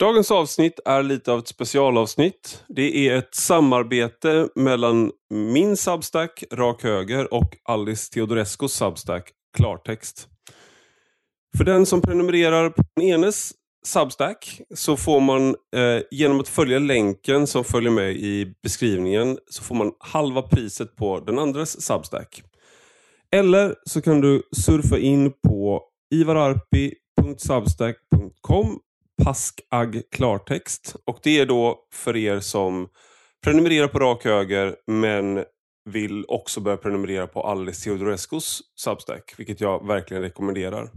Dagens avsnitt är lite av ett specialavsnitt. Det är ett samarbete mellan min Substack, Rak Höger, och Alice Teodorescos Substack, Klartext. För den som prenumererar på den enes Substack så får man eh, genom att följa länken som följer med i beskrivningen så får man halva priset på den andres Substack. Eller så kan du surfa in på ivararpi.substack.com paskag klartext. Och det är då för er som prenumererar på rak höger men vill också börja prenumerera på Alice Teodorescus Substack, vilket jag verkligen rekommenderar.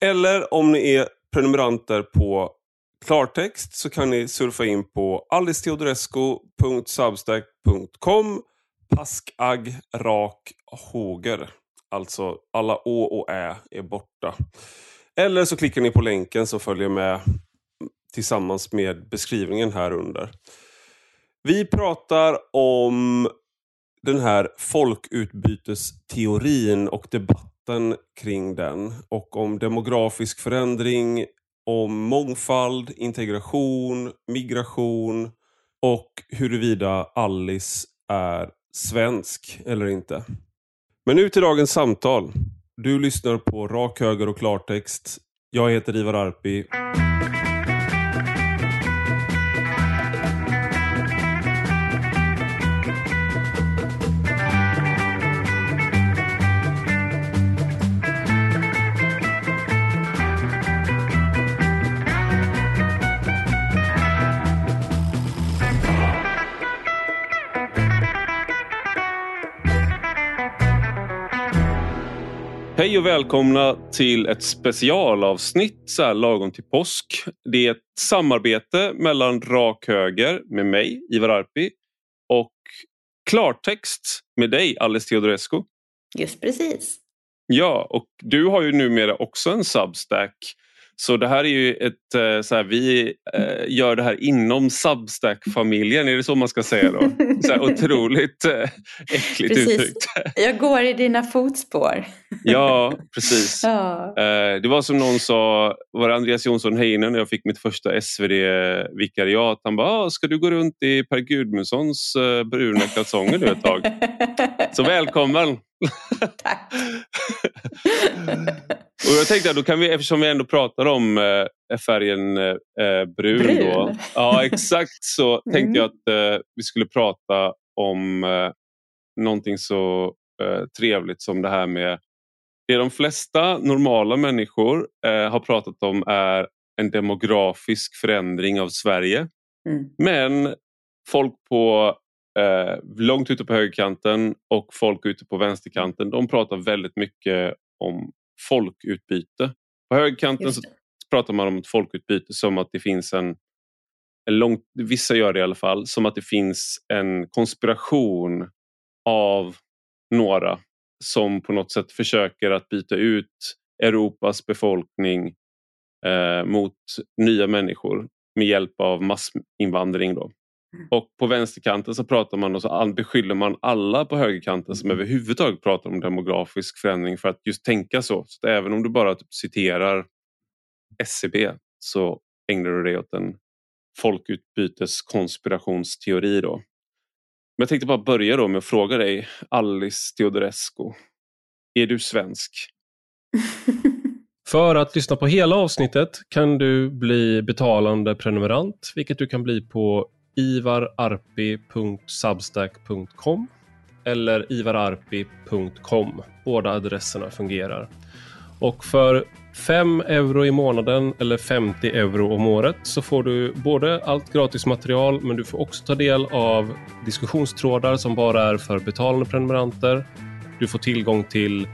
Eller om ni är prenumeranter på klartext så kan ni surfa in på aliceteodorescu.substack.com paskag rak håger. Alltså alla å och ä är borta. Eller så klickar ni på länken som följer med tillsammans med beskrivningen här under. Vi pratar om den här folkutbytesteorin och debatten kring den. Och om demografisk förändring, om mångfald, integration, migration och huruvida Alice är svensk eller inte. Men nu till dagens samtal. Du lyssnar på Rak Höger och Klartext. Jag heter Ivar Arpi. Hej och välkomna till ett specialavsnitt så här lagom till påsk. Det är ett samarbete mellan Rak Höger med mig, Ivar Arpi och Klartext med dig, Alice Teodorescu. Just precis. Ja, och du har ju numera också en Substack så det här är ju ett, eh, så här, vi eh, gör det här inom Substack-familjen, är det så man ska säga då? Så här, otroligt eh, äckligt precis. uttryckt. Jag går i dina fotspår. Ja, precis. Ja. Det var som någon sa, var det Andreas Jonsson Heinen när jag fick mitt första SvD-vikariat. Han bara, ah, ska du gå runt i Per Gudmundssons bruna kalsonger nu ett tag? Så välkommen! Tack! Och jag tänkte att då kan vi, eftersom vi ändå pratar om eh, färgen eh, eh brun, brun. Då, ja, exakt så mm. tänkte jag att eh, vi skulle prata om eh, någonting så eh, trevligt som det här med det de flesta normala människor eh, har pratat om är en demografisk förändring av Sverige. Mm. Men folk på eh, långt ute på högerkanten och folk ute på vänsterkanten de pratar väldigt mycket om folkutbyte. På högerkanten så pratar man om ett folkutbyte som att det finns en, en lång, vissa gör det i alla fall, som att det finns en konspiration av några som på något sätt försöker att byta ut Europas befolkning eh, mot nya människor med hjälp av massinvandring. Då. Och på vänsterkanten så pratar man och så beskyller man alla på högerkanten som mm. överhuvudtaget pratar om demografisk förändring för att just tänka så. så även om du bara typ citerar SCB e så ägnar du dig åt en folkutbytes konspirationsteori. Då. Men jag tänkte bara börja då med att fråga dig, Alice Teodorescu. Är du svensk? För att lyssna på hela avsnittet kan du bli betalande prenumerant, vilket du kan bli på ivararpi.substack.com eller ivararpi.com. Båda adresserna fungerar. Och för 5 euro i månaden eller 50 euro om året så får du både allt gratis material men du får också ta del av diskussionstrådar som bara är för betalande prenumeranter. Du får tillgång till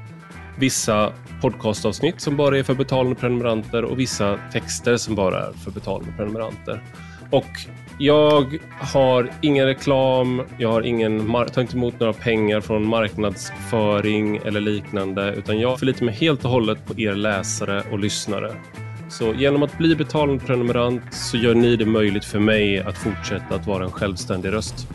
vissa podcastavsnitt som bara är för betalande prenumeranter och vissa texter som bara är för betalande prenumeranter. Och jag har ingen reklam, jag har ingen, tar inte emot några pengar från marknadsföring eller liknande, utan jag förlitar mig helt och hållet på er läsare och lyssnare. Så genom att bli betalande prenumerant så gör ni det möjligt för mig att fortsätta att vara en självständig röst.